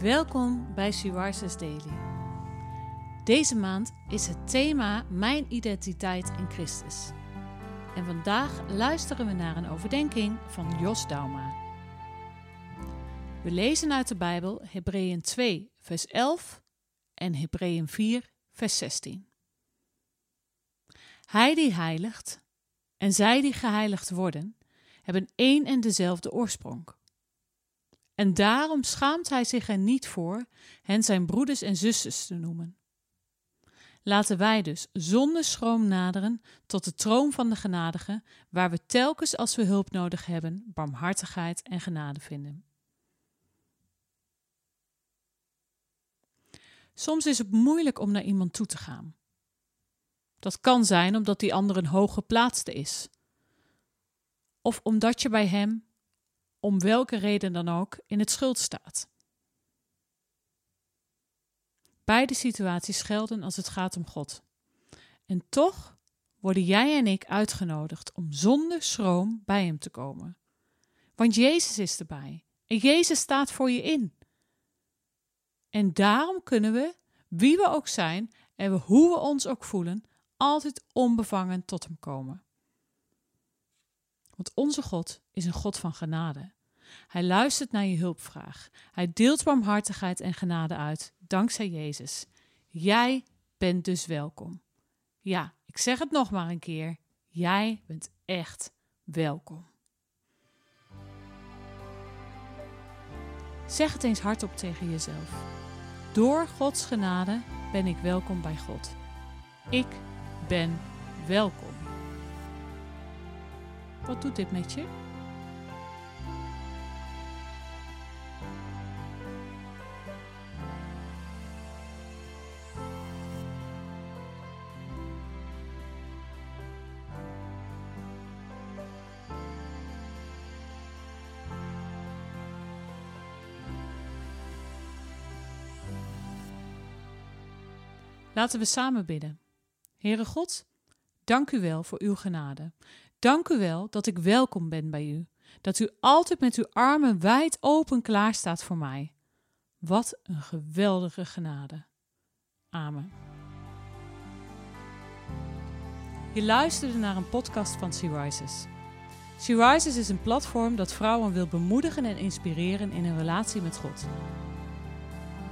Welkom bij Suarez Daily. Deze maand is het thema Mijn identiteit in Christus. En vandaag luisteren we naar een overdenking van Jos Dauma. We lezen uit de Bijbel Hebreeën 2, vers 11 en Hebreeën 4, vers 16. Hij die heiligt en zij die geheiligd worden, hebben één en dezelfde oorsprong. En daarom schaamt hij zich er niet voor hen zijn broeders en zusters te noemen. Laten wij dus zonder schroom naderen tot de troon van de genadige, waar we telkens als we hulp nodig hebben, barmhartigheid en genade vinden. Soms is het moeilijk om naar iemand toe te gaan. Dat kan zijn omdat die ander een hoog geplaatste is, of omdat je bij hem om welke reden dan ook, in het schuld staat. Beide situaties gelden als het gaat om God. En toch worden jij en ik uitgenodigd om zonder schroom bij Hem te komen. Want Jezus is erbij en Jezus staat voor je in. En daarom kunnen we, wie we ook zijn en hoe we ons ook voelen, altijd onbevangen tot Hem komen. Want onze God is een God van genade. Hij luistert naar je hulpvraag. Hij deelt barmhartigheid en genade uit, dankzij Jezus. Jij bent dus welkom. Ja, ik zeg het nog maar een keer. Jij bent echt welkom. Zeg het eens hardop tegen jezelf. Door Gods genade ben ik welkom bij God. Ik ben welkom. Wat doet dit met je? Laten we samen bidden. Heere God, dank u wel voor uw genade. Dank u wel dat ik welkom ben bij u, dat u altijd met uw armen wijd open klaar staat voor mij. Wat een geweldige genade. Amen. Je luisterde naar een podcast van Sea Rises. Sea Rises is een platform dat vrouwen wil bemoedigen en inspireren in hun relatie met God.